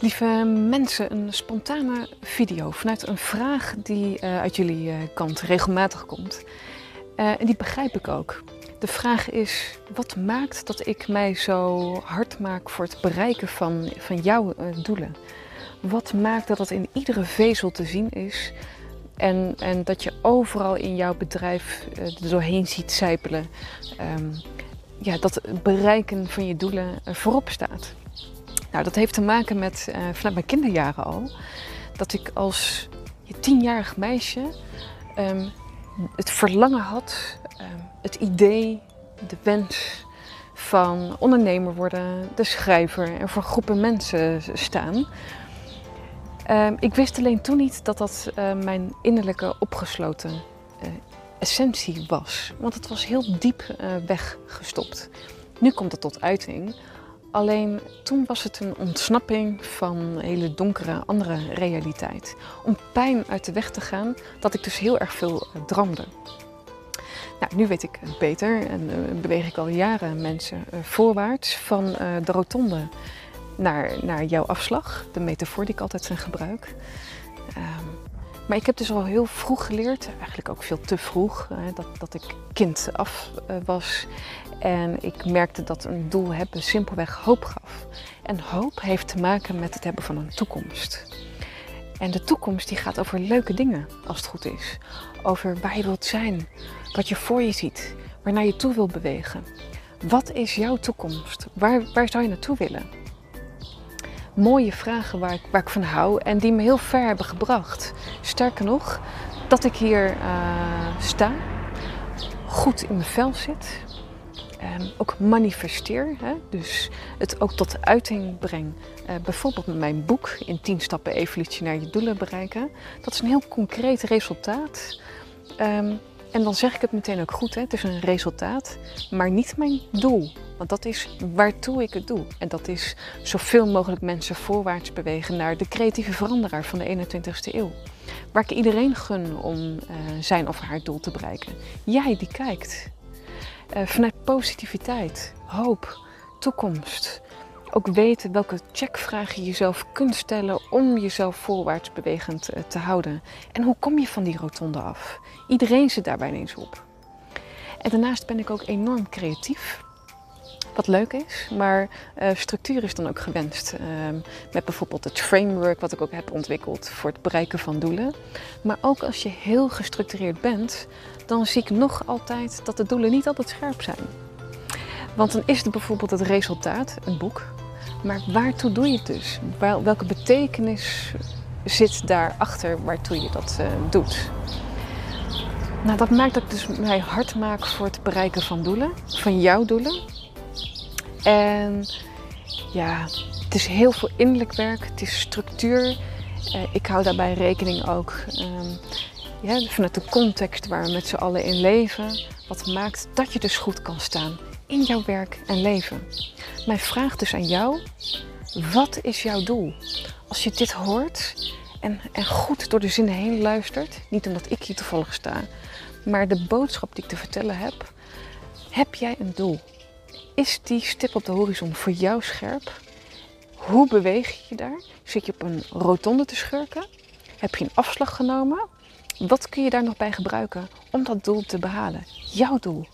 Lieve mensen, een spontane video vanuit een vraag die uh, uit jullie uh, kant regelmatig komt. Uh, en die begrijp ik ook. De vraag is: wat maakt dat ik mij zo hard maak voor het bereiken van, van jouw doelen? Wat maakt dat dat in iedere vezel te zien is en, en dat je overal in jouw bedrijf er doorheen ziet zijpelen? Um, ja, dat het bereiken van je doelen voorop staat. Nou, dat heeft te maken met, uh, vanuit mijn kinderjaren al, dat ik als tienjarig meisje um, het verlangen had, um, het idee, de wens van ondernemer worden, de schrijver en voor groepen mensen staan. Um, ik wist alleen toen niet dat dat uh, mijn innerlijke opgesloten uh, essentie was, want het was heel diep weggestopt. Nu komt het tot uiting Alleen toen was het een ontsnapping van een hele donkere andere realiteit. Om pijn uit de weg te gaan, dat ik dus heel erg veel uh, droomde. Nou, nu weet ik beter en uh, beweeg ik al jaren mensen voorwaarts van de rotonde naar, naar jouw afslag. De metafoor die ik altijd gebruik. Maar ik heb dus al heel vroeg geleerd, eigenlijk ook veel te vroeg, dat, dat ik kind af was. En ik merkte dat een doel hebben simpelweg hoop gaf. En hoop heeft te maken met het hebben van een toekomst. En de toekomst die gaat over leuke dingen, als het goed is. Over waar je wilt zijn, wat je voor je ziet, waarnaar je toe wil bewegen. Wat is jouw toekomst? Waar, waar zou je naartoe willen? Mooie vragen waar ik, waar ik van hou en die me heel ver hebben gebracht. Sterker nog, dat ik hier uh, sta, goed in mijn vel zit, ook manifesteer. Hè? Dus het ook tot uiting breng. Uh, bijvoorbeeld met mijn boek in 10 stappen evolutionair je doelen bereiken. Dat is een heel concreet resultaat. Um, en dan zeg ik het meteen ook goed, hè? het is een resultaat, maar niet mijn doel. Want dat is waartoe ik het doe. En dat is zoveel mogelijk mensen voorwaarts bewegen naar de creatieve veranderaar van de 21ste eeuw. Waar ik iedereen gun om uh, zijn of haar doel te bereiken. Jij die kijkt, uh, vanuit positiviteit, hoop, toekomst. Ook weten welke checkvragen je jezelf kunt stellen om jezelf voorwaarts bewegend uh, te houden. En hoe kom je van die rotonde af? Iedereen zit daarbij ineens op. En daarnaast ben ik ook enorm creatief. Wat leuk is, maar uh, structuur is dan ook gewenst. Uh, met bijvoorbeeld het framework wat ik ook heb ontwikkeld voor het bereiken van doelen. Maar ook als je heel gestructureerd bent, dan zie ik nog altijd dat de doelen niet altijd scherp zijn. Want dan is het bijvoorbeeld het resultaat, een boek. Maar waartoe doe je het dus? Welke betekenis zit daarachter waartoe je dat uh, doet? Nou, dat maakt dat ik dus mij hard maak voor het bereiken van doelen, van jouw doelen. En ja, het is heel veel innerlijk werk, het is structuur. Uh, ik hou daarbij rekening ook um, ja, vanuit de context waar we met z'n allen in leven. Wat maakt dat je dus goed kan staan in jouw werk en leven. Mijn vraag dus aan jou, wat is jouw doel? Als je dit hoort en, en goed door de zinnen heen luistert, niet omdat ik hier toevallig sta, maar de boodschap die ik te vertellen heb, heb jij een doel? Is die stip op de horizon voor jou scherp? Hoe beweeg je je daar? Zit je op een rotonde te schurken? Heb je een afslag genomen? Wat kun je daar nog bij gebruiken om dat doel te behalen? Jouw doel.